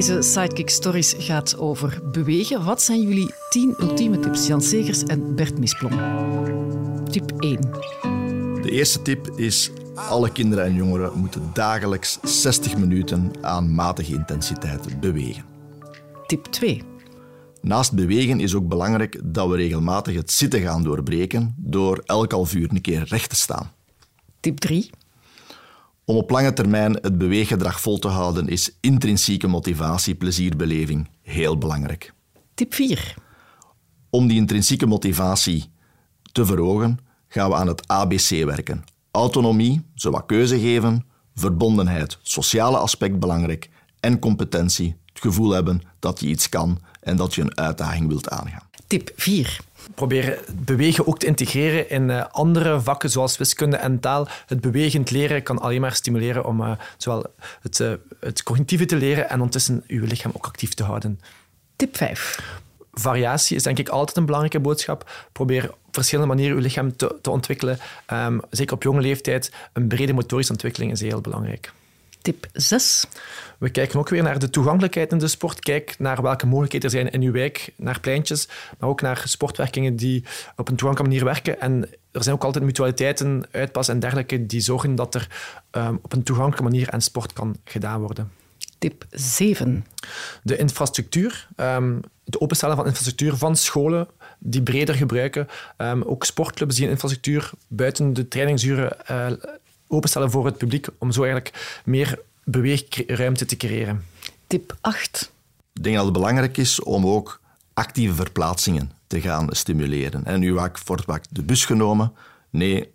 Deze Sidekick Stories gaat over bewegen. Wat zijn jullie 10 ultieme tips, Jan Segers en Bert Misplom? Tip 1. De eerste tip is alle kinderen en jongeren moeten dagelijks 60 minuten aan matige intensiteit bewegen. Tip 2. Naast bewegen is ook belangrijk dat we regelmatig het zitten gaan doorbreken door elk half uur een keer recht te staan. Tip 3. Om op lange termijn het beweeggedrag vol te houden is intrinsieke motivatie, plezierbeleving heel belangrijk. Tip 4. Om die intrinsieke motivatie te verhogen, gaan we aan het ABC werken. Autonomie, zowat keuze geven, verbondenheid, sociale aspect belangrijk en competentie, het gevoel hebben dat je iets kan en dat je een uitdaging wilt aangaan. Tip 4. Proberen bewegen ook te integreren in uh, andere vakken zoals wiskunde en taal. Het bewegend leren kan alleen maar stimuleren om uh, zowel het, uh, het cognitieve te leren en ondertussen uw lichaam ook actief te houden. Tip 5. Variatie is denk ik altijd een belangrijke boodschap. Probeer op verschillende manieren uw lichaam te, te ontwikkelen. Um, zeker op jonge leeftijd. Een brede motorische ontwikkeling is heel belangrijk. Tip 6. We kijken ook weer naar de toegankelijkheid in de sport. Kijk naar welke mogelijkheden er zijn in uw wijk, naar pleintjes, maar ook naar sportwerkingen die op een toegankelijke manier werken. En er zijn ook altijd mutualiteiten, uitpas en dergelijke die zorgen dat er um, op een toegankelijke manier aan sport kan gedaan worden. Tip 7. De infrastructuur. Um, het openstellen van infrastructuur van scholen die breder gebruiken. Um, ook sportclubs die een infrastructuur buiten de trainingsuren uh, openstellen voor het publiek om zo eigenlijk meer beweegruimte te creëren. Tip 8. Ik denk dat het belangrijk is om ook actieve verplaatsingen te gaan stimuleren. En nu wordt vaak de bus genomen. Nee,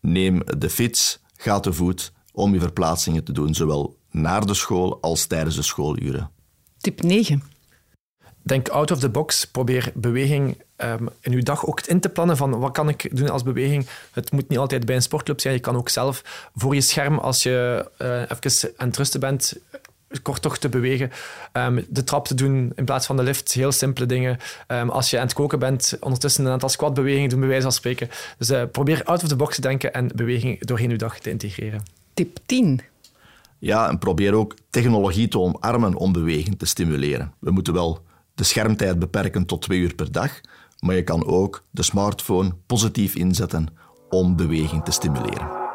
neem de fiets, ga te voet om je verplaatsingen te doen, zowel naar de school als tijdens de schooluren. Tip 9. Denk out of the box. Probeer beweging um, in uw dag ook in te plannen van wat kan ik doen als beweging. Het moet niet altijd bij een sportclub zijn. Je kan ook zelf voor je scherm, als je uh, even aan het rusten bent, kort toch te bewegen. Um, de trap te doen in plaats van de lift. Heel simpele dingen. Um, als je aan het koken bent, ondertussen een aantal squatbewegingen doen, bij wijze van spreken. Dus uh, probeer out of the box te denken en beweging doorheen uw dag te integreren. Tip 10. Ja, en probeer ook technologie te omarmen om beweging te stimuleren. We moeten wel de schermtijd beperken tot twee uur per dag, maar je kan ook de smartphone positief inzetten om beweging te stimuleren.